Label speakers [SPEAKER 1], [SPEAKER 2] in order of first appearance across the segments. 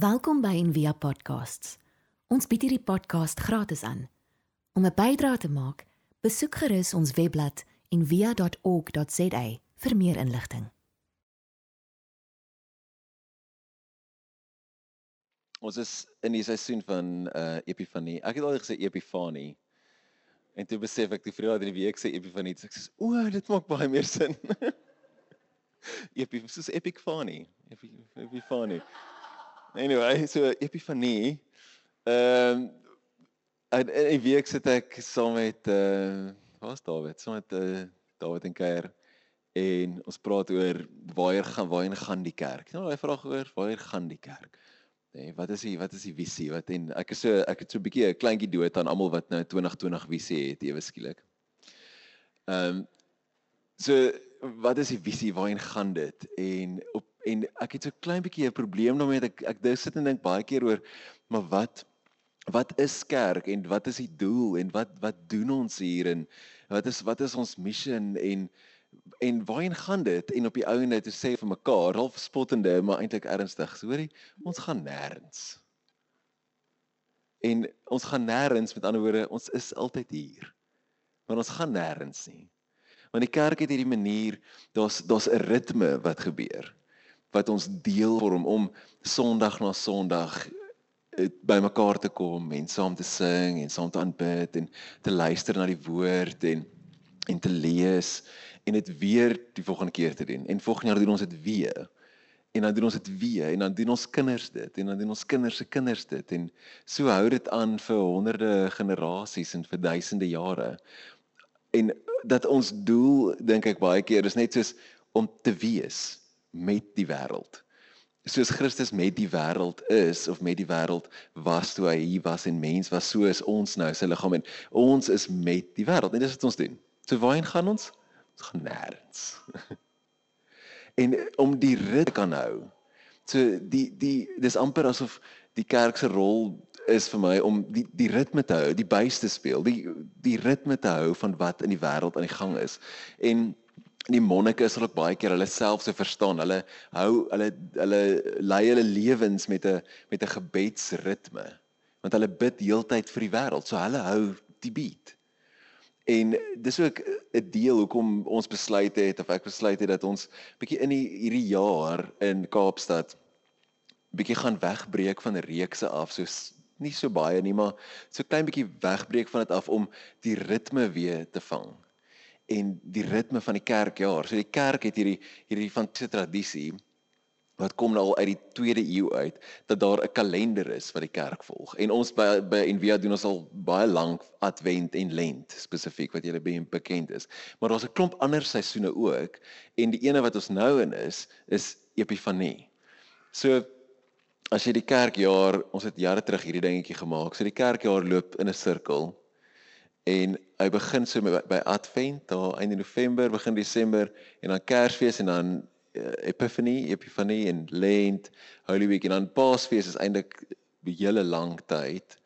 [SPEAKER 1] Welkom by Envia Podcasts. Ons bied hierdie podcast gratis aan. Om 'n bydrae te maak, besoek gerus ons webblad en via.org.za vir meer inligting.
[SPEAKER 2] Ons is in die seisoen van uh Epifanie. Ek het al gesê Epifanie. En toe besef ek die vriende in die week sê Epifanie, ek sê o, dit maak baie meer sin. Epi, soos Epifanie. Epifanie. Anyway, so Epifanie. Ehm um, in 'n week sit ek saam met uh waar's David? Saam met uh David en Keer en ons praat oor waar gaan waar gaan die kerk. Nou daai vraag oor waar gaan die kerk? Nee, wat is die wat is die visie? Wat en ek is so ek het so 'n bietjie 'n kleintjie dood aan almal wat nou 2020 visie het ewe skielik. Ehm um, so wat is die visie? Waarheen gaan dit? En op en ek het so klein bietjie 'n probleem daarmee dat ek ek dink sit en dink baie keer oor maar wat wat is kerk en wat is die doel en wat wat doen ons hier en wat is wat is ons missie en en waarheen gaan dit? En op die ouene te sê vir mekaar half spottende maar eintlik ernstig. Hoorie ons gaan nêrens. En ons gaan nêrens met ander woorde ons is altyd hier. Maar ons gaan nêrens nie. Want die kerk het hierdie manier daar's daar's 'n ritme wat gebeur wat ons deel vorm om Sondag na Sondag eh, by mekaar te kom en saam te sing en saam te aanbid en te luister na die woord en en te lees en dit weer die volgende keer te doen. En volgende jaar doen ons dit weer. En dan doen ons dit weer en dan doen ons kinders dit en dan doen ons kinders se kinders dit en so hou dit aan vir honderde generasies en vir duisende jare. En dat ons doel dink ek baie keer is net soos om te wees met die wêreld. Soos Christus met die wêreld is of met die wêreld was toe hy hier was en mens was so is ons nou sy liggaam en ons is met die wêreld en dis wat ons doen. So waarheen gaan ons? Ons gaan nêrens. en om die rit kan hou. So die die dis amper asof die kerk se rol is vir my om die die ritme te hou, die buis te speel, die die ritme te hou van wat in die wêreld aan die gang is. En die monnike is ook baie keer hulle self se verstaan. Hulle hou hulle hulle lei hulle lewens met 'n met 'n gebedsritme. Want hulle bid heeltyd vir die wêreld. So hulle hou die beat. En dis ook 'n deel hoekom ons besluit het of ek besluit het dat ons bietjie in die, hierdie jaar in Kaapstad bietjie gaan wegbreek van reekse af so nie so baie nie maar so klein bietjie wegbreek van dit af om die ritme weer te vang en die ritme van die kerkjaar so die kerk het hierdie hierdie fantastiese tradisie wat kom nou al uit die 2de eeu uit dat daar 'n kalender is wat die kerk volg. En ons by by Envia doen ons al baie lank Advent en Lent spesifiek wat julle baie bekend is. Maar daar's 'n klomp ander seisoene ook en die ene wat ons nou in is is Epifanie. So as jy die kerkjaar, ons het jare terug hierdie dingetjie gemaak. So die kerkjaar loop in 'n sirkel en hy begin so by, by Advent, daar einde November, begin Desember en dan Kersfees en dan uh, Epiphany, Epiphany en Lent, Holy Week en dan Paasfees is eintlik 'n hele lang tyd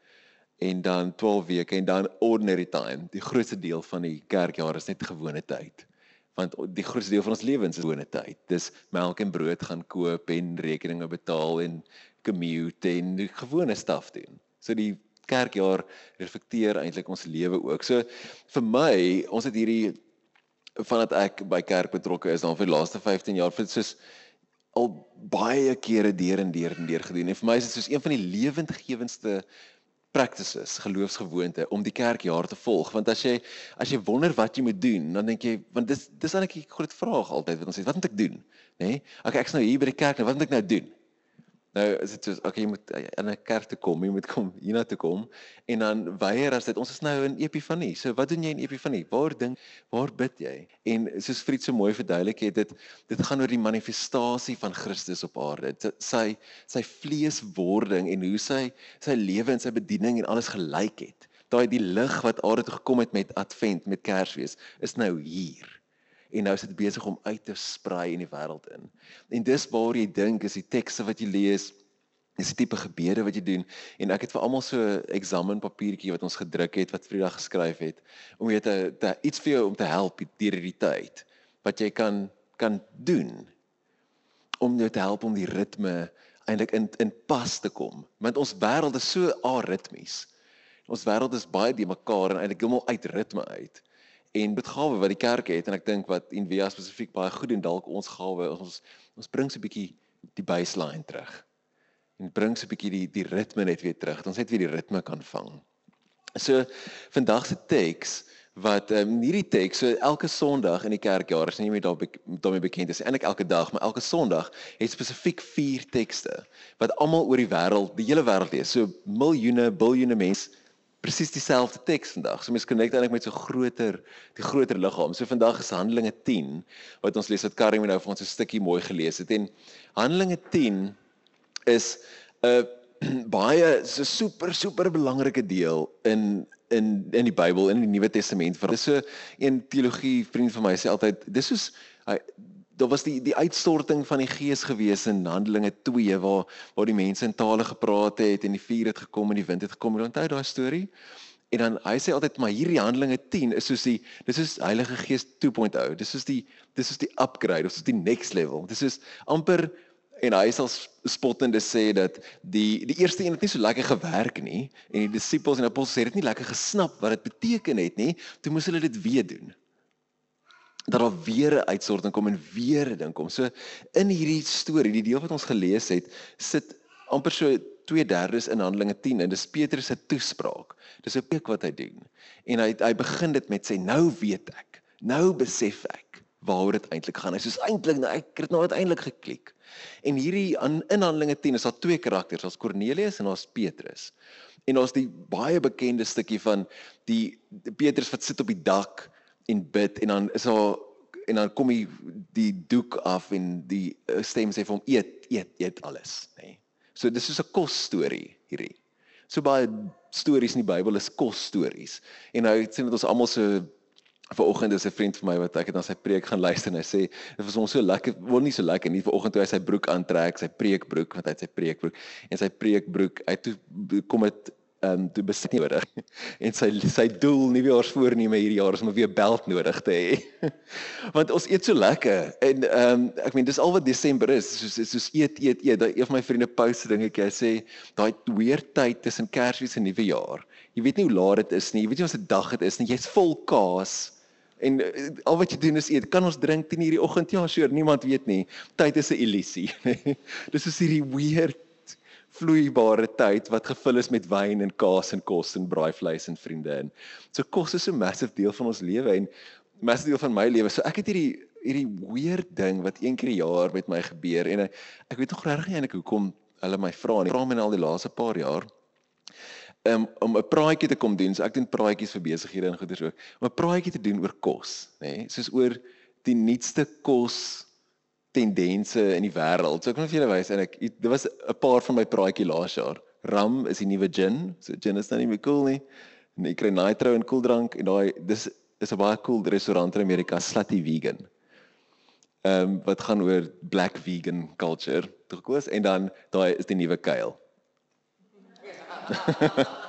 [SPEAKER 2] en dan 12 weke en dan ordinary time. Die grootste deel van die kerkjaar is net gewone tyd. Want die grootste deel van ons lewens is gewone tyd. Dis melk en brood gaan koop en rekeninge betaal en commute en gewone staf doen. So die kerkjaar reflekteer eintlik ons lewe ook. So vir my, ons het hierdie vandat ek by kerk betrokke is dan vir die laaste 15 jaar vir soos al baie kere deur en deur en deur gedoen. En vir my is dit soos een van die lewendgewendste practices, geloofsgewoonte om die kerkjaar te volg. Want as jy as jy wonder wat jy moet doen, dan dink jy want dis dis eintlik 'n groot vraag altyd wat ons sê, wat moet ek doen? Nê? Nee? Okay, ek's nou hier by die kerk, nou wat moet ek nou doen? Nou is dit soos okay jy moet in 'n kerk toe kom, jy moet kom hierna toe kom en dan weier as dit ons is nou in Epifanie. So wat doen jy in Epifanie? Waar ding waar bid jy? En soos Fried so mooi verduidelik het dit dit gaan oor die manifestasie van Christus op aarde. Sy sy vleeswording en hoe sy sy lewe en sy bediening en alles gelyk het. Daai die lig wat aarde toe gekom het met Advent, met Kersfees, is nou hier en nou is dit besig om uit te sprei in die wêreld in. En dis waar jy dink is die tekste wat jy lees, is die tipe gebede wat jy doen en ek het vir almal so 'n eksamenpapiertjie wat ons gedruk het wat Vrydag geskryf het om jy te, te iets vir jou om te help deur hierdie tyd wat jy kan kan doen om jou te help om die ritme eintlik in in pas te kom. Want ons wêreld is so aritmies. Ons wêreld is baie die mekaar en eintlik heeltemal uit ritme uit. En dit gawe wat die kerk het en ek dink wat Envia spesifiek baie goed en dalk ons gawe ons ons bring so 'n bietjie die baseline terug. En bring so 'n bietjie die die ritme net weer terug. Ons net weer die ritme kan vang. So vandag se teks wat ehm um, hierdie teks so elke Sondag in die kerkjaar is nie meer daar daarmee bekend is eintlik elke dag maar elke Sondag het spesifiek vier tekste wat almal oor die wêreld die hele wêreld lees so miljoene biljoene mense presies dieselfde teks vandag. So mense connect eintlik met so groter die groter liggaam. So vandag is Handelinge 10 wat ons lees wat Karim nou vir ons 'n stukkie mooi gelees het. En Handelinge 10 is 'n baie so super super belangrike deel in in in die Bybel in die Nuwe Testament. Dit is so 'n teologie vriend van my sê altyd dis soos hy daar was die die uitstorting van die gees gewees in Handelinge 2 waar waar die mense in tale gepraat het en die vuur het gekom en die wind het gekom. Onthou daai storie? En dan hy sê altyd maar hierdie Handelinge 10 is soos die dis is Heilige Gees 2.0. Dis is die dis is die upgrade, dis is die next level. Dis is amper en hy sal spottende sê dat die die eerste een het nie so lekker gewerk nie en die disippels en apostels het dit nie lekker gesnap wat dit beteken het nie. Toe moes hulle dit weer doen dat daar weer 'n uitsorting kom en weer 'n ding kom. So in hierdie storie, die deel wat ons gelees het, sit amper so 2/3 in Handelinge 10 en dis Petrus se toespraak. Dis 'n preek wat hy doen. En hy hy begin dit met sê nou weet ek, nou besef ek waaroor dit eintlik gaan. Hy sê eintlik nou ek het nou uiteindelik geklik. En hierdie aan in Handelinge 10 is daar twee karakters, ons Kornelius en ons Petrus. En ons die baie bekende stukkie van die Petrus wat sit op die dak en bid en dan is daar en dan kom die die doek af en die eh, stem sê vir hom eet eet eet alles nê. Nee. So dis soos 'n kos storie hierdie. So baie stories in die Bybel is kos stories. En nou sien dit ons almal so vanoggend is 'n vriend van my wat ek het na sy preek gaan luister en hy sê dit was hom so lekker, wel nie so lekker nie vanoggend toe hy sy broek aantrek, sy preekbroek want hy het sy preekbroek en sy preekbroek, hy toe kom dit ehm um, toe besit nodig. En sy sy doel nie weer voorneme hierdie jaar is om weer belt nodig te hê. Want ons eet so lekker en ehm um, ek meen dis al wat Desember is, soos soos eet eet eet. Daai een van my vriende post dingetjie, hy sê daai weer tyd tussen Kersfees en Nuwe Jaar. Jy weet nie hoe laat dit is nie. Jy weet nie wat se dag dit is nie. Jy's vol kaas. En uh, al wat jy doen is eet. Kan ons drink 10 hierdie oggend? Ja, sure, niemand weet nie. Tyd is 'n illusie. Dis is hierdie weird vloeibare tyd wat gevul is met wyn en kaas en kos en braaivleis en vriende in. So kos is so 'n massive deel van ons lewe en massive deel van my lewe. So ek het hierdie hierdie weird ding wat een keer 'n jaar met my gebeur en ek weet nog regtig nie eintlik hoekom hulle my vra nie. Vra my al die laaste paar jaar um, om 'n praatjie te kom doen. So ek doen praatjies vir besighede en goeders ook. Om 'n praatjie te doen oor kos, nê? Nee? Soos oor die nuutste kos tendense in die wêreld. So ek kan vir julle wys en ek dit was 'n paar van my praatjie laas jaar. Rum is die nuwe gin. So gin is nou nie meer cool nie. En jy kry nitro en koeldrank en daai dis is 'n baie cool restaurant in Amerika, Slutty Vegan. Ehm um, wat gaan oor black vegan culture. Toe gekoos en dan daai is die nuwe kuil.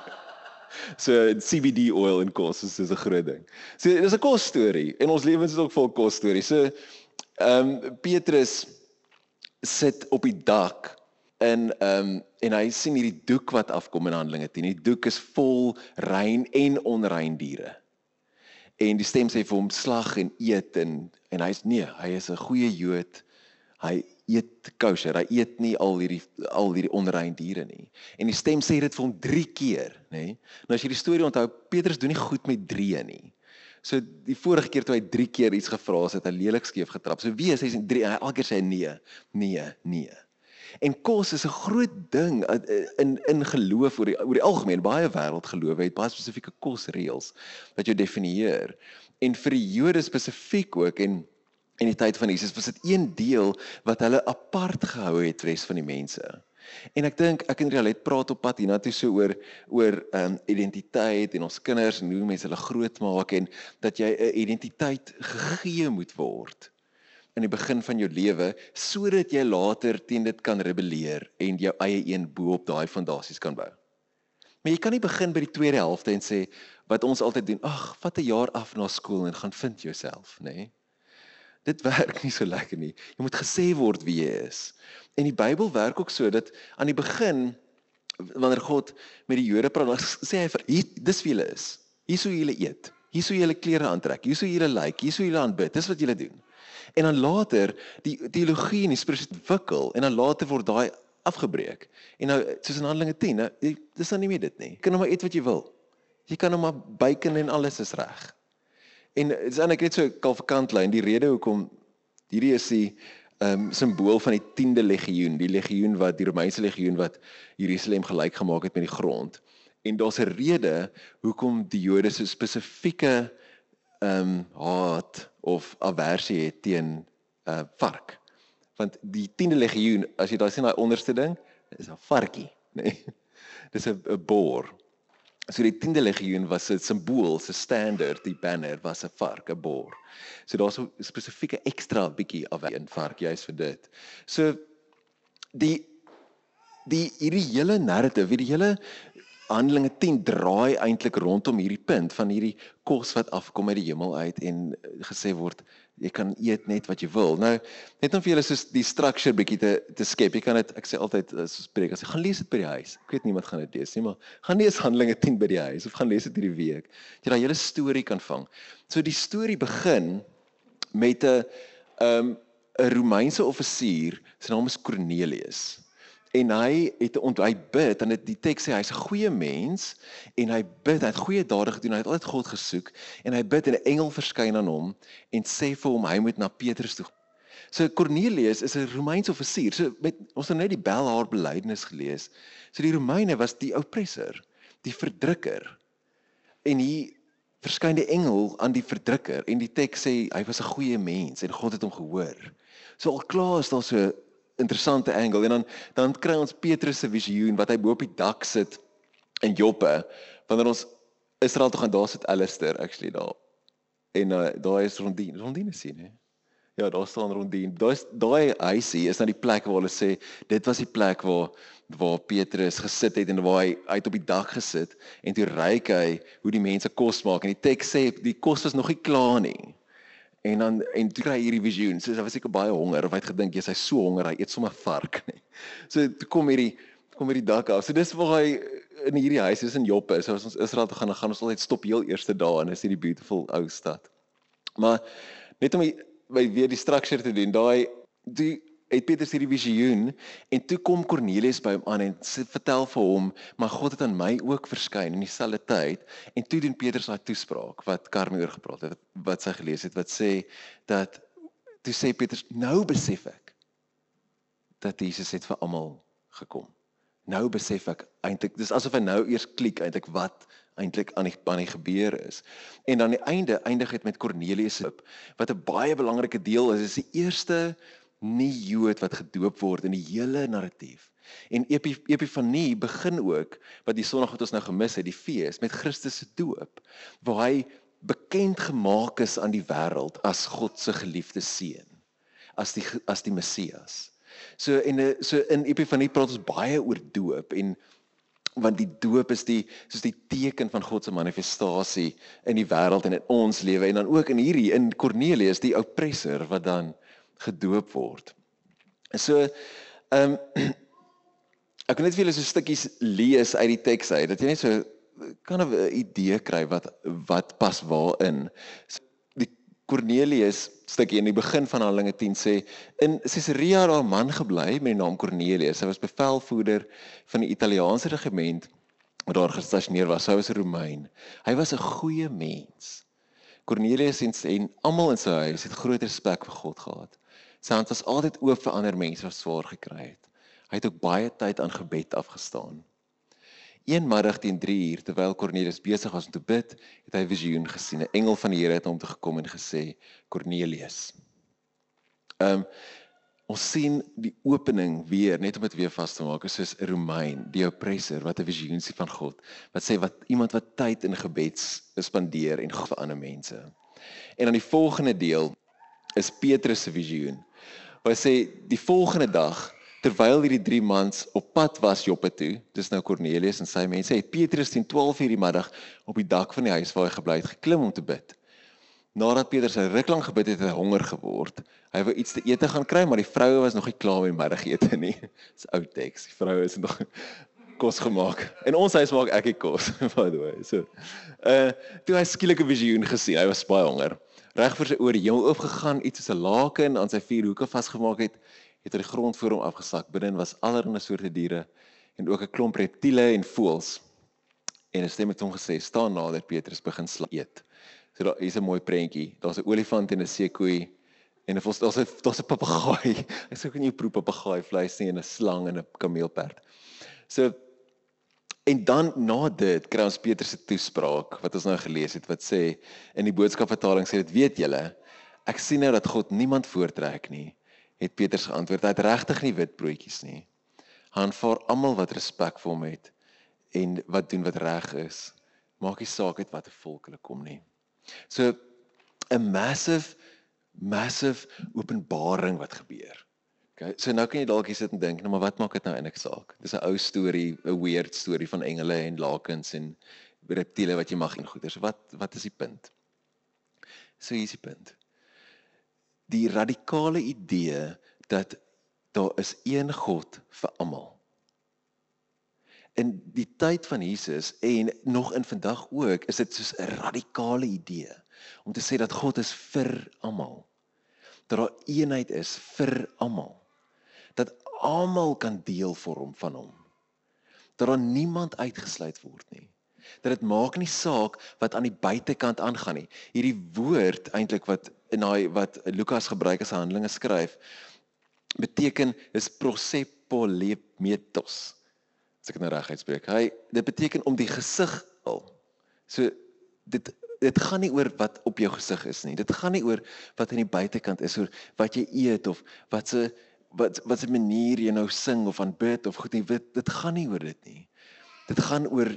[SPEAKER 2] so CBD oil in kos is 'n groot ding. So dis 'n kos storie en ons lewens is ook vol kos stories. So Ehm um, Petrus sit op die dak in ehm um, en hy sien hierdie doek wat afkom in Handelinge 10. Die doek is vol rein en onrein diere. En die stem sê vir hom slag en eet en en hy's nee, hy is 'n goeie Jood. Hy eet kosher. Hy eet nie al hierdie al hierdie onrein diere nie. En die stem sê dit vir hom 3 keer, nê? Nee? Nou as jy die storie onthou, Petrus doen nie goed met drie nie. So die vorige keer toe hy 3 keer iets gevra het, het hy lelik skeef getrap. So wie is hy? Drie, hy elke keer sê nee, nee, nee. En kos is 'n groot ding in in geloof oor die oor die algemeen baie wêreld geloof het baie spesifieke kosreëls wat jou definieer. En vir die Jode spesifiek ook en in die tyd van Jesus was dit een deel wat hulle apart gehou het res van die mense. En ek dink ek en Rialet praat op pad hiernatoe so oor oor ehm um, identiteit en ons kinders en hoe mense hulle grootmaak en dat jy 'n identiteit gegee moet word in die begin van jou lewe sodat jy later teen dit kan rebelleer en jou eie een bo op daai fondasies kan bou. Maar jy kan nie begin by die tweede helfte en sê wat ons altyd doen, ag, vat 'n jaar af na skool en gaan vind jouself, nê? Nee? dit werk nie so lekker nie. Jy moet gesê word wie jy is. En die Bybel werk ook so dat aan die begin wanneer God met die Jode praat, sê hy vir hier dis wie julle is. Hier sou julle eet. Hier sou julle klere aantrek. Hier sou julle lyk. Like, hier sou julle aanbid. Dis wat julle doen. En dan later die teologie en die spesifiek ontwikkel en dan later word daai afgebreek. En nou soos in Handelinge 10, nou dis dan nie meer dit nie. Jy kan nou maar eet wat jy wil. Jy kan nou maar byken en alles is reg. En dit is eintlik net so 'n kalfakantlyn, die rede hoekom hierdie is die um, simbool van die 10de legioen, die legioen wat die Romeinse legioen wat Jerusalem gelyk gemaak het met die grond. En daar's 'n rede hoekom die Jode so spesifieke ehm um, haat of aversie het teen 'n uh, vark. Want die 10de legioen, as jy daar sien daai onderste ding, is 'n varkie, nê. Nee. Dis 'n boor. So die 10de legioen was 'n simbool, 'n standaard, die banner was 'n vark, 'n boor. So daar's 'n spesifieke ekstra bietjie af in vark juis vir dit. So die die hierdie hele narrative, hierdie hele Handelinge 10 draai eintlik rondom hierdie punt van hierdie kos wat afkom uit die hemel uit en eh, gesê word jy kan eet net wat jy wil. Nou net om vir julle soos die structure bietjie te te skep. Jy kan dit ek sê altyd as ons preek as jy gaan lees dit by die huis. Ek weet niemand gaan dit lees nie, maar gaan lees Handelinge 10 by die huis of gaan lees dit hierdie week. Jy daai hele storie kan vang. So die storie begin met 'n 'n um, 'n Romeinse offisier, sy naam is Cornelius en hy het hy bid en dit die teks sê hy's 'n goeie mens en hy bid hy het goeie dade gedoen hy het altyd God gesoek en hy bid en 'n engel verskyn aan hom en sê vir hom hy moet na Petrus toe. So Cornelius is 'n Romeinse offisier. So met ons het net die bel haar belydenis gelees. So die Romeine was die oppressor, die verdrukker. En hier verskyn die engel aan die verdrukker en die teks sê hy was 'n goeie mens en God het hom gehoor. So al klaar is daar so interessante angle. En dan dan kry ons Petrus se visioen wat hy bo op die dak sit in Joppe wanneer ons Israel toe gaan daar sit Alistair actually daar. En uh, daai is Rondine Rondine sien hè? Ja daar staan Rondine daai daai huisie is nou die plek waar hulle sê dit was die plek waar waar Petrus gesit het en waar hy uit op die dak gesit en toe ryk hy hoe die mense kos maak. En die teks sê die kos was nog nie klaar nie En dan en toe kry hy hierdie visioen. So hy was seker baie honger of hy het gedink jy's hy so honger, hy eet sommer vark nie. So toe kom hierdie kom hierdie dak af. So dis waar hy in hierdie huis is in Joppe. So as ons Israel toe gaan, dan gaan ons altyd stop heel eerste dae en is hierdie beautiful ou stad. Maar net om die, weer die structure te doen, daai die het Petrus hierdie visioen en toe kom Kornelius by hom aan en sê vertel vir hom maar God het aan my ook verskyn in dieselfde tyd. En toe doen Petrus daai toespraak wat Karmie oor gepraat het wat sy gelees het wat sê dat toe sê Petrus nou besef ek dat Jesus het vir almal gekom. Nou besef ek eintlik dis asof hy nou eers klik eintlik wat eintlik aan die aan die gebeur is. En dan die einde eindig dit met Kornelius wat 'n baie belangrike deel is is die eerste nie Jood wat gedoop word in die hele narratief. En Epifanie begin ook wat die Sondag wat ons nou gemis het, die fees met Christus se doop, waar hy bekend gemaak is aan die wêreld as God se geliefde seun, as die as die Messias. So en so in Epifanie praat ons baie oor doop en want die doop is die soos die teken van God se manifestasie in die wêreld en in ons lewe en dan ook in hierdie in Kornelius die oppressor wat dan gedoop word. So ehm um, ek wil net vir julle so stukkies lees uit die teks uit dat jy net so kan 'n idee kry wat wat pas waarin. So, die Cornelius stukkie in die begin van Handelinge 10 sê in Caesarea daar 'n man gebly met die naam Cornelius. Hy was bevelvoerder van die Italiaanse regiment wat daar gestasioneer was. Hy was 'n Romein. Hy was 'n goeie mens. Cornelius en, en almal in sy huis het groot respek vir God gehad. Hand was altyd oop vir ander mense wat swaar gekry het. Hy het ook baie tyd aan gebed afgestaan. Een middag teen 3 uur terwyl Kornelius besig was om te bid, het hy 'n visioen gesien. 'n Engel van die Here het hom toe gekom en gesê: "Kornelius." Ehm um, ons sien die opening weer net om dit weer vas te maak, is soos 'n Romein, die oppressor wat 'n visioen sien van God, wat sê wat iemand wat tyd in gebed spandeer en vir ander mense. En dan die volgende deel is Petrus se visioen. Hy sê die volgende dag terwyl hierdie 3 mans op pad was Joppe toe, dis nou Kornelius en sy mense, het Petrus teen 12:00 die middag op die dak van die huis waar hy gebly het geklim om te bid. nadat Petrus 'n ruk lank gebid het, het hy honger geword. Hy wou iets te eet gaan kry, maar die vroue was nog nie klaar met die middagete nie. Dis ou teks. Die vroue is nog kos gemaak. En ons huis maak ek die kos, by the way. So, uh toe hy skielik 'n visioen gesien. Hy was baie honger. Reg voor sy oor die hemel oopgegaan, iets soos 'n laken aan sy vier hoeke vasgemaak het, het hy die grond voor hom afgesak. Binne was allerlei soorte diere en ook 'n klomp reptiele en voëls. En 'n stem het hom gesê: "Staan nader, Petrus, begin slaap eet." So daar is 'n mooi prentjie. Daar's 'n olifant en 'n seekoei en daar's daar's 'n daar's 'n papegaai. Ek sê kan jy proe papegaai vleis nie en 'n slang en 'n kameelperd. So en dan na dit kry ons Petrus se toespraak wat ons nou gelees het wat sê in die boodskapvertaling sê dit weet julle ek sien nou dat God niemand voortrek nie het Petrus geantwoord. Hy het regtig nie wit broodjies nie. Hy aanvaar almal wat respek vir hom het en wat doen wat reg is. Maak nie saak uit watter volk hulle kom nie. So 'n massive massive openbaring wat gebeur. Okay, so nou kan jy dalk hier sit en dink, nou maar wat maak dit nou eintlik saak? Dis 'n ou storie, 'n weird storie van engele en lakens en reptiele wat jy mag en goeie. So wat wat is die punt? So hier is die punt. Die radikale idee dat daar is een God vir almal in die tyd van Jesus en nog in vandag ook is dit soos 'n radikale idee om te sê dat God is vir almal. Dat daar eenheid is vir almal. Dat almal kan deel vorm van hom. Dat daar niemand uitgesluit word nie. Dat dit maak nie saak wat aan die buitekant aangaan nie. Hierdie woord eintlik wat in daai wat Lukas gebruik as Handelinge skryf beteken is prosepolemetos as ek nou reg uitspreek. Hy dit beteken om die gesig al. So dit dit gaan nie oor wat op jou gesig is nie. Dit gaan nie oor wat aan die buitekant is oor wat jy eet of wat se wat wat se manier jy nou sing of aanbid of goed nie. Dit dit gaan nie oor dit nie. Dit gaan oor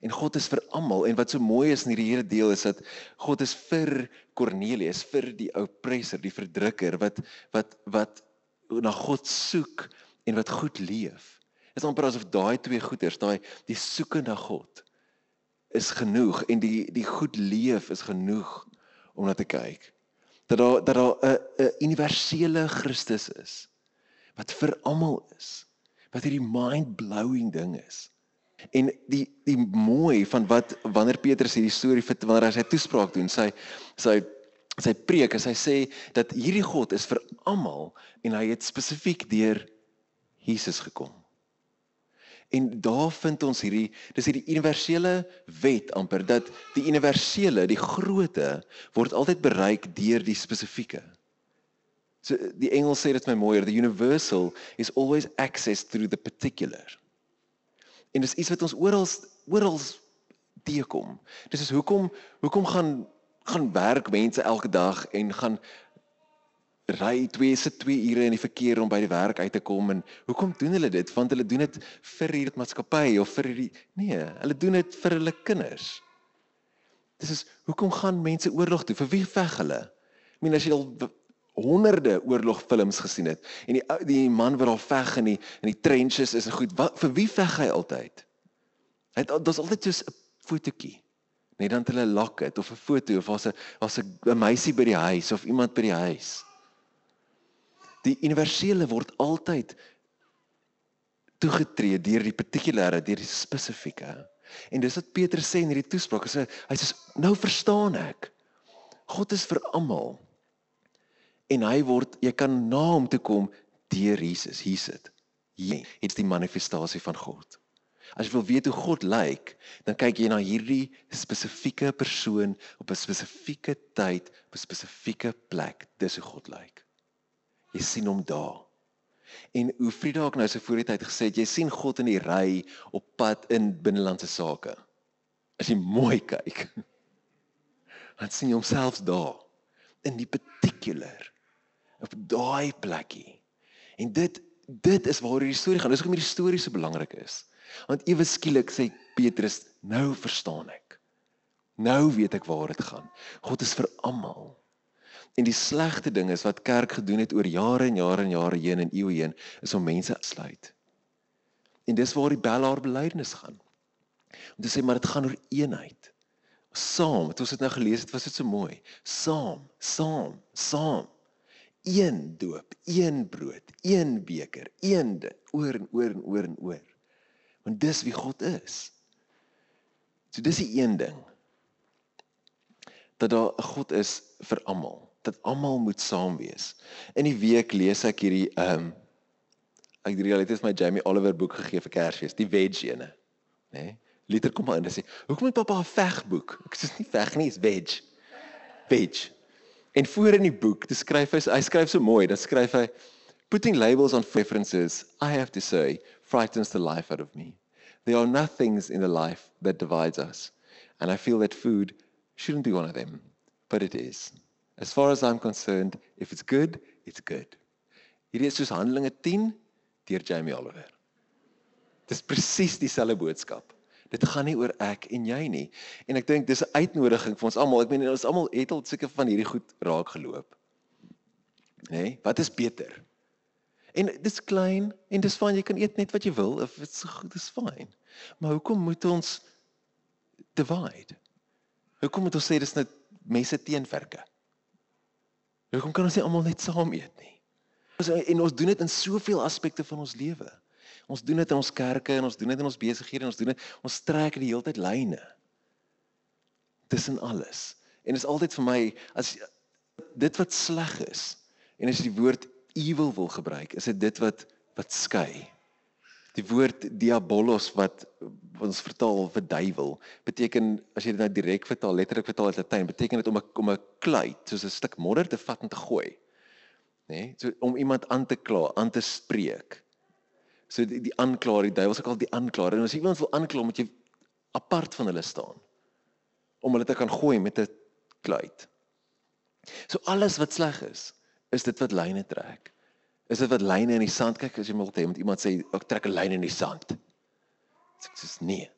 [SPEAKER 2] en God is vir almal en wat so mooi is in hierdie hele deel is dat God is vir Kornelius, vir die oppressor, die verdrukker wat wat wat na God soek en wat goed leef is amper asof daai twee goeders, daai die soeke na God is genoeg en die die goed leef is genoeg om na te kyk. Dat daar dat daar 'n 'n universele Christus is wat vir almal is. Wat hierdie mind-blowing ding is. En die die mooi van wat wanneer Petrus hierdie storie vir wanneer hy sy toespraak doen, sy sy sy preek, hy sê dat hierdie God is vir almal en hy het spesifiek deur Jesus gekom. En daar vind ons hierdie dis hierdie universele wet amper dat die universele, die grootte word altyd bereik deur die spesifieke. So die Engels sê dit my mooier, the universal is always access through the particular. En dis iets wat ons oral oral teekom. Dis is hoekom hoekom gaan gaan werk mense elke dag en gaan ry 2 se 2 ure in die verkeer om by die werk uit te kom en hoekom doen hulle dit? Want hulle doen dit vir hierdie maatskappy of vir hierdie nee, hulle doen dit vir hulle kinders. Dis is hoekom gaan mense oorlog toe? Vir wie veg hulle? Ek meen as jy al honderde oorlogfilms gesien het en die die man wat daar veg in die in die trenches is goed. Wat vir wie veg hy altyd? Hy het daar's altyd so 'n fotootjie. Net dan hulle lak het of 'n foto of was 'n was 'n meisie by die huis of iemand by die huis die universele word altyd toegetree deur die partikulêre, deur die spesifieke. En dis wat Petrus sê in hierdie toespraak, hy sê hy sê nou verstaan ek. God is vir almal. En hy word jy kan na hom toe kom deur Jesus. Hier sit. Hier is die manifestasie van God. As jy wil weet hoe God lyk, dan kyk jy na hierdie spesifieke persoon op 'n spesifieke tyd, op 'n spesifieke plek. Dis hoe God lyk. Jy sien hom daar. En hoe Frida ook nou so voor die tyd gesê het, jy sien God in die ry op pad in binnelandse sake. As jy mooi kyk, dan sien jy homself daar in die particular op daai plekkie. En dit dit is waar hierdie storie gaan. Dis hoekom hierdie storie so belangrik is. Want ewe skielik sê Petrus, nou verstaan ek. Nou weet ek waar dit gaan. God is vir almal. En die slegste ding is wat kerk gedoen het oor jare en jare en jare heen en eeue heen is om mense uitsluit. En dis waar die bel haar belydenis gaan. Om te sê maar dit gaan oor eenheid. Saam, het ons dit nou gelees het, was dit so mooi. Saam, saam, saam. Een doop, een brood, een beker, een ding, oor en oor en oor en oor. Want dis wie God is. So dis die een ding. Dat daar 'n God is vir almal, dat almal moet saam wees. In die week lees ek hierdie ehm um, ek het die realiteit my Jamie Oliver boek gegee vir Kersfees, die veg ene, né? Nee? Liter kom maar in en sê, "Hoekom het pappa 'n vegboek?" Ek sê, "Nie veg nie, is veg." Veg. En voor in die boek, dis skryf hy, hy skryf so mooi, dan skryf hy, "Putting labels on preferences, I have to say, frightens the life out of me. There are nothings in the life that divides us, and I feel that food shouldn't be one of them, but it is. As far as I'm concerned, if it's good, it's good." Hierdie is soos Handelinge 10 deur Jamie Oliver. Dis presies dieselfde boodskap. Dit gaan nie oor ek en jy nie. En ek dink dis 'n uitnodiging vir ons almal. Ek meen ons almal het al seker van hierdie goed raak geloop. Nê? Nee? Wat is beter? En dis klein en dis fyn jy kan eet net wat jy wil of dit's goed, dis fyn. Maar hoekom moet ons divide? Hoekom moet ons sê dis net mense teenverke? Hoekom kan ons nie almal net saam eet nie? Ons en ons doen dit in soveel aspekte van ons lewe. Ons doen dit in ons kerke en ons doen dit in ons besighede en ons doen dit ons trek die hele tyd lyne. Tussen alles. En dit is altyd vir my as dit wat sleg is en as jy die woord evil wil gebruik, is dit dit wat wat skei. Die woord diabolos wat ons vertaal vir duiwel beteken as jy dit nou direk vertaal, letterlik vertaal uit Latyn, beteken dit om 'n om 'n kluit, soos 'n stuk modder te vat en te gooi. Nê? Nee? So om iemand aan te kla, aan te spreek. So die, die aanklaer, die duiwel se ook al die aanklaer. En as iemand wil aankla, moet jy apart van hulle staan om hulle te kan gooi met 'n kluit. So alles wat sleg is, is dit wat lyne trek. Is dit wat lyne in die sand kyk as jy moet hê met iemand sê ek trek 'n lyn in die sand. Ek sê nee.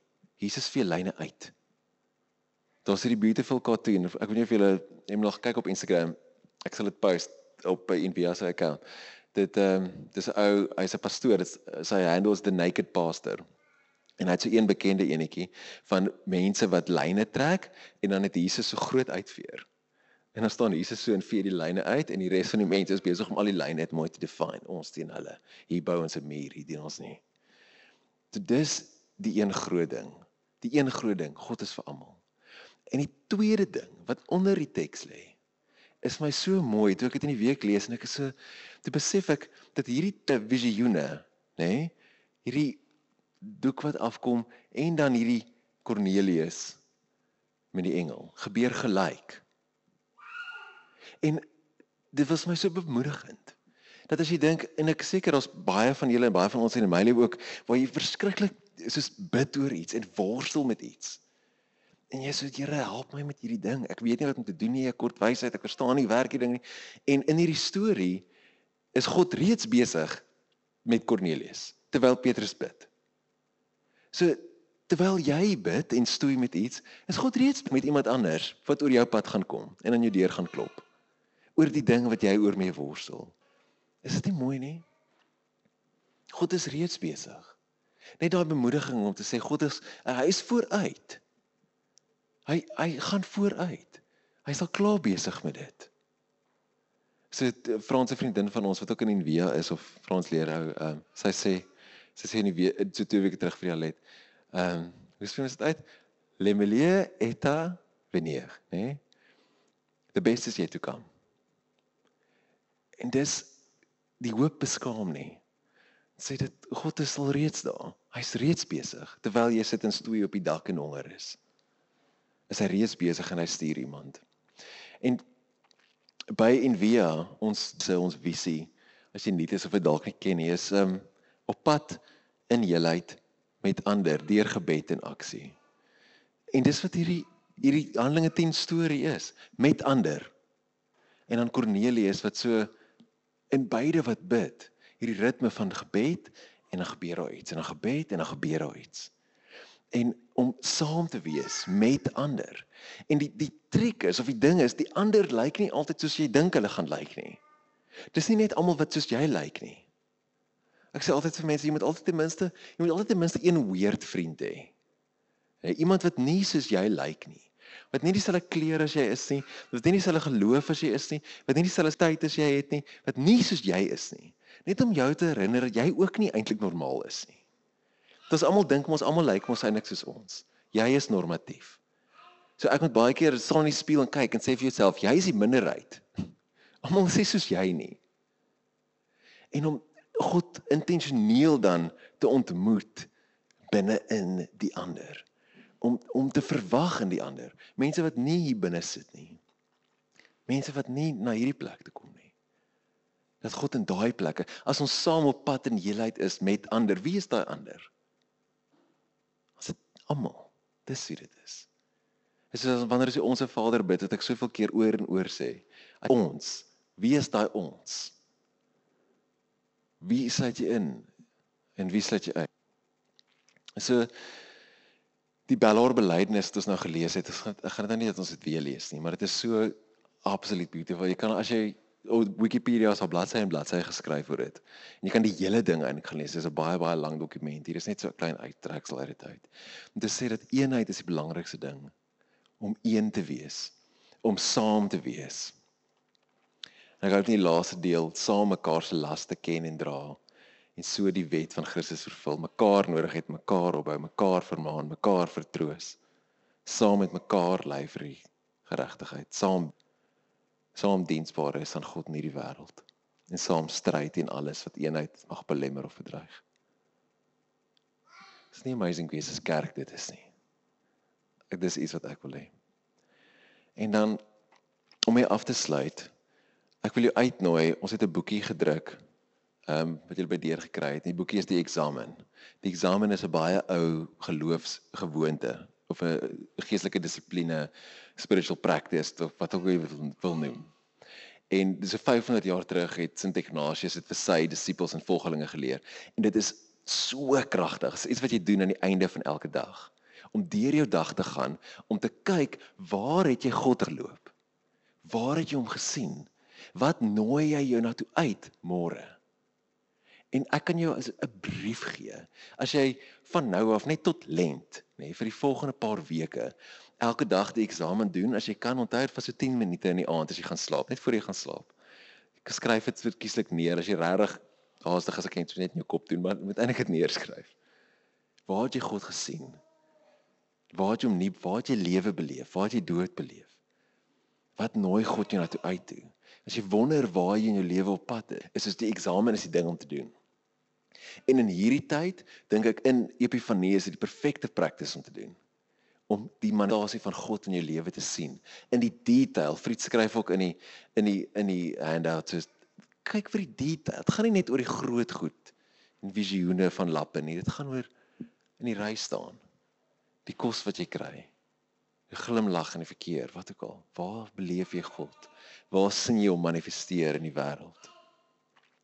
[SPEAKER 2] Jesus vee lyne uit. Daar's hierdie beautiful cartoon. Ek weet nie of julle hom nog kyk op Instagram. Ek sal dit post op by Envia se account dit ehm um, dis 'n ou hy's 'n pastoor dit sy handle is the naked pastor en hy het so een bekende enetjie van mense wat lyne trek en dan het Jesus so groot uitveer en dan staan Jesus so en vee die lyne uit en die res van die mense is besig om al die lyne net mooi te define ons teen hulle. Hier bou ons 'n muur hier doen ons nie. So dis die een groot ding die een groot ding God is vir almal. En die tweede ding wat onder die teks lê is my so mooi toe ek dit in die week lees en ek is so toe besef ek dat hierdie visioene, nê, nee, hierdie doek wat afkom en dan hierdie Cornelius met die engel gebeur gelyk. En dit was my so bemoedigend dat as jy dink en ek seker daar's baie van julle en baie van ons in my lewe ook waar jy verskriklik soos bid oor iets en worstel met iets. En jy sê Here, help my met hierdie ding. Ek weet nie wat om te doen nie. Ek kort wysheid. Ek verstaan nie werk hierdie ding nie. En in hierdie storie is God reeds besig met Kornelius terwyl Petrus bid. So terwyl jy bid en stoei met iets, is God reeds met iemand anders wat oor jou pad gaan kom en aan jou deur gaan klop oor die ding wat jy oor mee worstel. Is dit nie mooi nie? God is reeds besig. Net daai bemoediging om te sê God is hy is vooruit. Hy hy gaan vooruit. Hy's al klaar besig met dit. So 'n Franse vriendin van ons wat ook in Envia is of Frans leer hou, ehm uh, sy sê sy sê in die so twee weke terug vir Jalet. Ehm um, hoe spreek ons dit uit? Le meilleur est à venir, né? Nee? The best is yet to come. En dis die hoop beskaam nie. Sê dit God is al reeds daar. Hy's reeds besig terwyl jy sit en stoei op die dak en honger is is hy reeds besig en hy stuur iemand. En by Envia, ons sê ons visie, as jy nie dit is of dit dalk nie ken nie, is um op pad in heelheid met ander deur gebed en aksie. En dis wat hierdie hierdie Handelinge 10 storie is, met ander. En dan Kornelius wat so in beide wat bid, hierdie ritme van gebed en dan gebeur daar iets en dan gebed en dan gebeur daar iets en om saam te wees met ander. En die die triek is of die ding is, die ander lyk nie altyd soos jy dink hulle gaan lyk nie. Dis nie net almal wat soos jy lyk nie. Ek sê altyd vir mense, jy moet altyd ten minste, jy moet altyd ten minste een weird vriend hê. Iemand wat nie soos jy lyk nie. Wat nie dieselfde kleur as jy is nie, wat nie dieselfde geloof as jy is nie, wat nie dieselfde tyd as jy het nie, wat nie soos jy is nie. Net om jou te herinner dat jy ook nie eintlik normaal is nie. Dat ons almal dink ons almal lyk mos eintlik soos ons. Jy is normatief. So ek moet baie keer staan in die spieël en kyk en sê vir jouself, jy is die minderheid. Almal sê soos jy nie. En om God intentioneel dan te ontmoet binne in die ander om om te verwag in die ander. Mense wat nie hier binne sit nie. Mense wat nie na hierdie plek toe kom nie. Dat God in daai plekke, as ons saam op pad in heelheid is met ander, wie is daai ander? As dit almal. Dis wie dit is. Soos wanneer as jy ons se Vader bid, wat ek soveel keer oor en oor sê. Ons, wie is daai ons? Wie sluit jy in en wie sluit jy uit? So die Bellor belydenis wat ons nou gelees het, ek gaan dit nou nie dat ons dit weer lees nie, maar dit is so absoluut beautiful. Jy kan as jy op Wikipedia as 'n bladsy en bladsy geskryf oor dit. En jy kan die hele ding eintlik gaan lees. Dit is 'n baie baie lang dokument. Hier is net so 'n klein uittreksel uit dit uit. Om te sê dat eenheid is die belangrikste ding om een te wees, om saam te wees. En ek hoop nie die laaste deel saam mekaar se laste ken en dra en so die wet van Christus vervul. Mekaar nodig het, mekaar opbou, mekaar vermaan, mekaar vertroos. Saam met mekaar lei vir die geregtigheid. Saam saam diensbaar is aan God in hierdie wêreld. En saam stry teen alles wat eenheid mag belemmer of verdreig. Dis nie amazing wie Jesus kerk dit is nie. Dit is iets wat ek wil hê. En dan om mee af te sluit, ek wil jou uitnooi, ons het 'n boekie gedruk ehm um, wat jy by deur gekry het. Die boekie is die eksamen. Die eksamen is 'n baie ou geloofsgewoonte of 'n geestelike dissipline, spiritual practice of wat ook al jy wil, wil noem. En dis so 500 jaar terug het Sint Ignatius dit vir sy disippels en volgelinge geleer. En dit is so kragtig. Dit is iets wat jy doen aan die einde van elke dag om deur jou dag te gaan om te kyk waar het jy God verloop? Waar het jy hom gesien? Wat nooi jy jou na toe uit môre? En ek kan jou 'n brief gee. As jy van nou af net tot lent, nê, nee, vir die volgende paar weke elke dag die eksamen doen, as jy kan onthou vir so 10 minute in die aand as jy gaan slaap, net voor jy gaan slaap. Ek skryf dit verkieslik neer as jy regtig haastig as ek net so net in jou kop doen, maar moet eintlik dit neerskryf. Waar het jy God gesien? Waar het jy hom nie, waar het jy lewe beleef? Waar het jy dood beleef? Wat nooi God jou na toe uit toe? As jy wonder waar jy in jou lewe op pad is, is dit die eksamen is die ding om te doen. En in hierdie tyd dink ek in Epifanie is dit die perfekte praktis om te doen om die mandasie van God in jou lewe te sien in die detail. Fried skryf ook in die in die in die handout so kyk vir die detail. Dit gaan nie net oor die groot goed en visioene van lappe nie. Dit gaan oor in die ry staan. Die kos wat jy kry. Die glimlag in die verkeer, wat ook al. Waar beleef jy God? Waar sien jy hom manifesteer in die wêreld?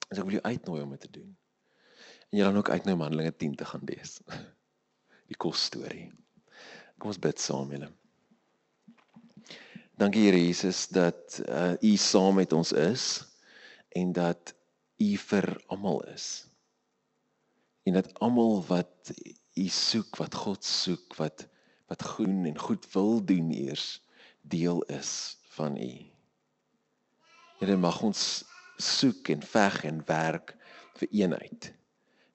[SPEAKER 2] As ek wil jou uitnooi om dit te doen en jy dan ook uitnooi om Handelinge 10 te gaan lees. Die kos storie. Kom ons bid saam julle. Dankie Here Jesus dat uh, U saam met ons is en dat U vir almal is. En dat almal wat U soek, wat God soek, wat wat groen en goed wil doen eers deel is van U. Here mag ons soek en veg en werk vir eenheid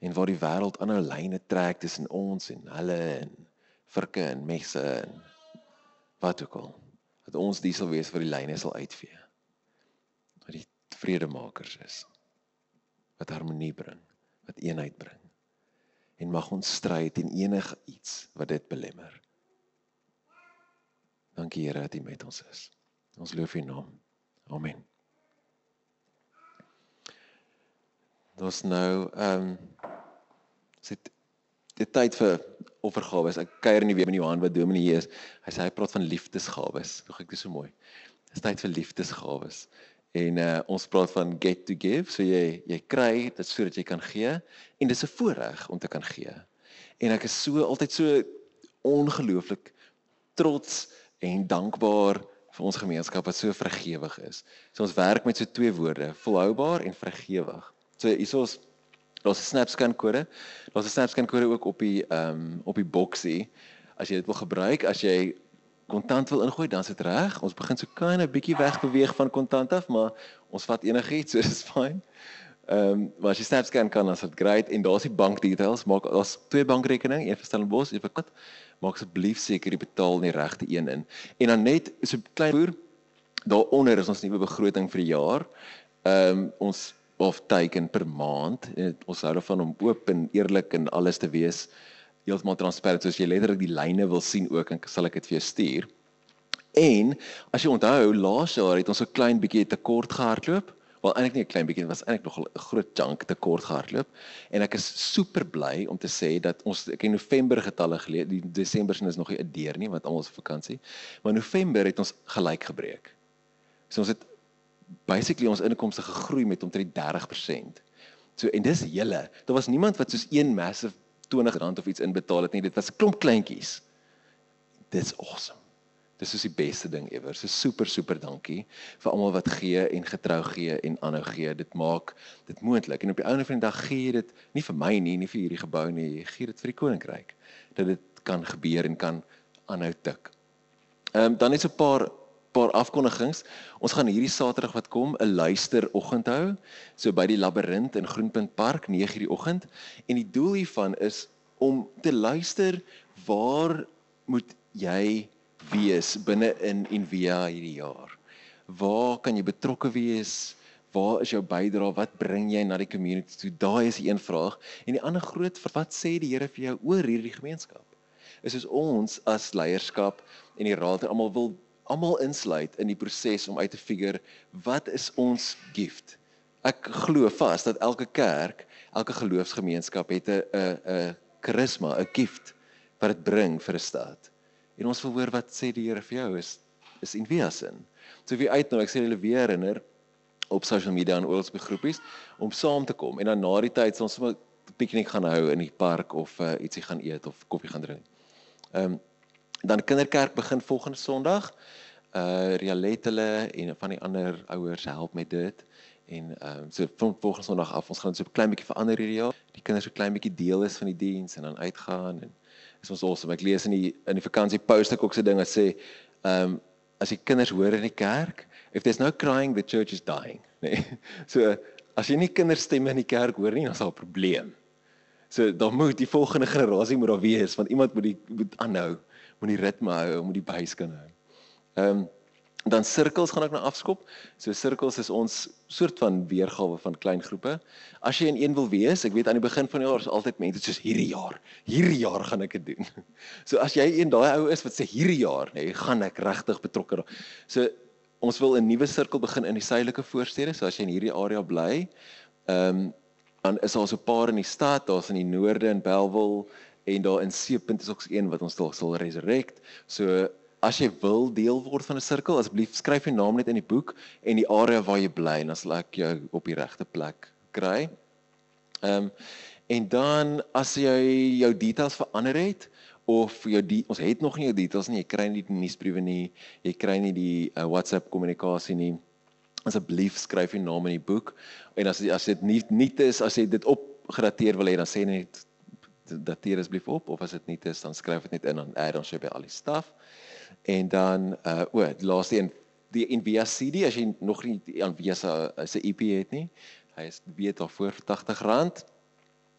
[SPEAKER 2] en waar die wêreld aanhou lyne trek tussen ons en hulle en virke en messe en wat ook al. Dat ons die sal wees wat die lyne sal uitvee. Wat die vredemakers is. Wat harmonie bring. Wat eenheid bring. En mag ons stry teen enige iets wat dit belemmer. Dankie Here dat U met ons is. Ons loof U naam. Amen Ons nou ehm um, sit die tyd vir offergawes. Ek kuier nie weer met Johan wat dominee is. Hy sê hy praat van liefdesgawes. Hoe ek dit so mooi. Dis tyd vir liefdesgawes. En uh ons praat van get to give. So jy jy kry dit sodat jy kan gee en dis 'n voorreg om te kan gee. En ek is so altyd so ongelooflik trots en dankbaar vir ons gemeenskap wat so vergewig is. So ons werk met so twee woorde, volhoubaar en vergewig. So hiersoos daar's 'n SnapScan kode. Daar's 'n SnapScan kode ook op die ehm um, op die boksie as jy dit wil gebruik as jy kontant wil ingooi, dan is dit reg. Ons begin so klein 'n bietjie weg beweeg van kontant af, maar ons vat enigiets, so dis fyn. Ehm, um, maar as jy SnapScan kan, dan is dit great en daar's die bank details. Maak as twee bankrekening, een vir Stellenbosch, een vir Kat. Maak asseblief seker jy betaal die regte een in. En dan net so klein boer daaronder is ons nuwe begroting vir die jaar. Ehm um, ons of teiken per maand. Ons hou daarvan om oop en eerlik en alles te wees heeltemal transparant soos jy letterlik die lyne wil sien ook en sal ek dit vir jou stuur. En as jy onthou, laas jaar het ons 'n klein bietjie tekort gehardloop. Wel eintlik nie 'n klein bietjie, dit was eintlik nog 'n groot chunk tekort gehardloop. En ek is super bly om te sê dat ons ek in November getalle gelees, die Desember sin is nog nie 'n deur nie want almal is op vakansie. Maar November het ons gelyk gebreek. So ons het basically ons inkomste gegroei met omtrent 30%. So en dis hele. Daar was niemand wat soos een massive R20 of iets inbetaal het nie. Dit was 'n klomp kleintjies. Dit's awesome. Dis is die beste ding ever. So super super dankie vir almal wat gee en getrou gee en aanhou gee. Dit maak dit moontlik. En op die einde van die dag gee jy dit nie vir my nie, nie vir hierdie gebou nie. Jy gee dit vir die koninkryk dat dit kan gebeur en kan aanhou tik. Ehm um, dan so 'n paar paar afkondigings. Ons gaan hierdie Saterdag wat kom 'n luisteroggend hou, so by die Labirint in Groenpunt Park 9:00 die oggend. En die doel hiervan is om te luister waar moet jy wees binne in Envia hierdie jaar? Waar kan jy betrokke wees? Waar is jou bydrae? Wat bring jy na die community toe? Daai is 'n een vraag. En die ander groot wat sê die Here vir jou oor hierdie gemeenskap? Is soos ons as leierskap en die raad almal wil almal insluit in die proses om uit te figure wat is ons gift. Ek glo vas dat elke kerk, elke geloofsgemeenskap het 'n 'n 'n karisma, 'n gift wat dit bring vir 'n stad. En ons wil hoor wat sê die Here vir jou is is in wie sin. So wie uit nou, ek sê hulle weer herinner op social media en oral op groepies om saam te kom en dan na die tyd sal ons 'n piknik gaan hou in die park of uh, ietsie gaan eet of koffie gaan drink. Ehm um, dan kinderkerk begin volgende Sondag. Uh Rialet hulle en van die ander ouers help met dit. En ehm um, so van volgende Sondag af ons gaan so 'n klein bietjie verander hierdie jaar. Die kinders so klein bietjie deel is van die diens en dan uitgaan en is ons awesome. Ek lees in die in die vakansie post ek ook so dinge sê ehm um, as die kinders hoor in die kerk, if there's no crying the church is dying, nee. So as jy nie kinderstemme in die kerk hoor nie, dan is daar 'n probleem. So dan moet die volgende generasie moet daar wees want iemand moet die moet aanhou moet die ritme hou, moet die buis kan hou. Ehm um, dan sirkels gaan ek nou afskop. So sirkels is ons soort van weergawe van klein groepe. As jy in een wil wees, ek weet aan die begin van die jaar is altyd mense soos hierdie jaar. Hierdie jaar gaan ek dit doen. So as jy een daai ou is wat sê hierdie jaar, nee, gaan ek regtig betrokke raak. So ons wil 'n nuwe sirkel begin in die suidelike voorstede. So as jy in hierdie area bly, ehm um, dan is daar so 'n paar in die stad, daar's in die noorde in Belwel, en daar in Seepunt is ook een wat ons dalk sal resurrect. So as jy wil deel word van 'n sirkel, asseblief skryf jou naam net in die boek en die area waar jy bly en dan sal ek jou op die regte plek kry. Ehm um, en dan as jy jou details verander het of jou die, ons het nog nie jou details nie, jy kry nie die nuusbriewe nie, jy kry nie die uh, WhatsApp kommunikasie nie. Asseblief skryf jou naam in die boek en as as dit nie nie is as jy dit opgradeer wil hê dan sê net dateer asseblief op of as dit nie is dan skryf dit net in dan add ons jy by al die staf. En dan uh o, laaste een die Nvidia CD as jy nog nie die Nvidia se se EP het nie. Hy is weet daar voor R80.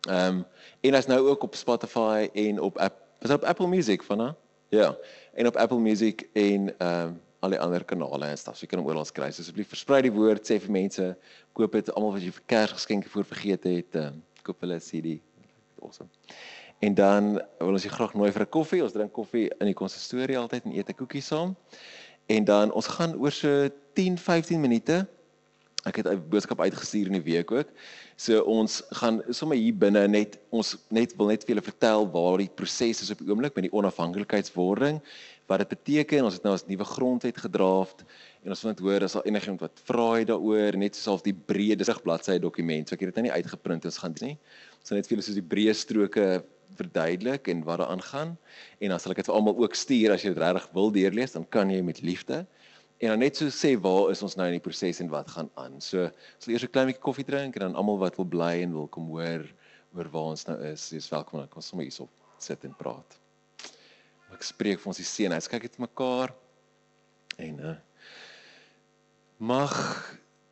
[SPEAKER 2] Ehm en hy's nou ook op Spotify en op App, is op Apple Music vana. Ja. En op Apple Music en ehm um, al die ander kanale en staf. So jy kan hom oral kry. So asseblief versprei die woord, sê vir mense, koop dit almal wat jy vir Kersgeskenke voor vergeet het, ehm um, koop hulle 'n CD awesome. En dan wil ons jou graag nooi vir 'n koffie. Ons drink koffie in die konsistorie altyd en eet 'n koekie saam. En dan ons gaan oor so 10-15 minute. Ek het 'n boodskap uitgestuur in die week ook. So ons gaan sommer hier binne net ons net wil net vir julle vertel waar die proses is op die oomblik met die onafhanklikheidswording, wat dit beteken. Ons het nou as nuwe grondwet gedraaf en ons wil net hoor as daar enigiemand wat vra het daaroor, net soos die breë bladsy dokument. So ek het dit nou nie uitgeprint, ons gaan dit nie sal net vir julle soos die breë stroke verduidelik en wat daaraan gaan en dan sal ek dit vir almal ook stuur as jy dit regtig wil deurlees dan kan jy met liefde en dan net so sê waar is ons nou in die proses en wat gaan aan. So sal eers 'n klein bietjie koffie drink en dan almal wat wil bly en wil kom hoor oor waar ons nou is, is welkom om ons sommer hierop sit en praat. Ek spreek vir ons die seën uit. Kyk net mekaar en uh, mag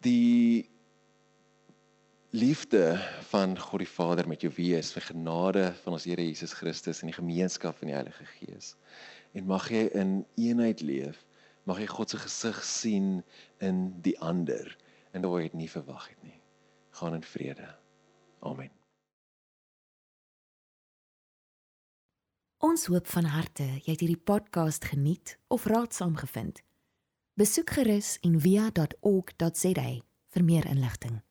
[SPEAKER 2] die liefde van God die Vader met jou wees, vir genade van ons Here Jesus Christus en die gemeenskap van die Heilige Gees. En mag jy in eenheid leef. Mag jy God se gesig sien in die ander en waar jy dit nie verwag het nie. Gaan in vrede. Amen.
[SPEAKER 1] Ons hoop van harte jy het hierdie podcast geniet of raadsaam gevind. Besoek gerus en via.ok.za vir meer inligting.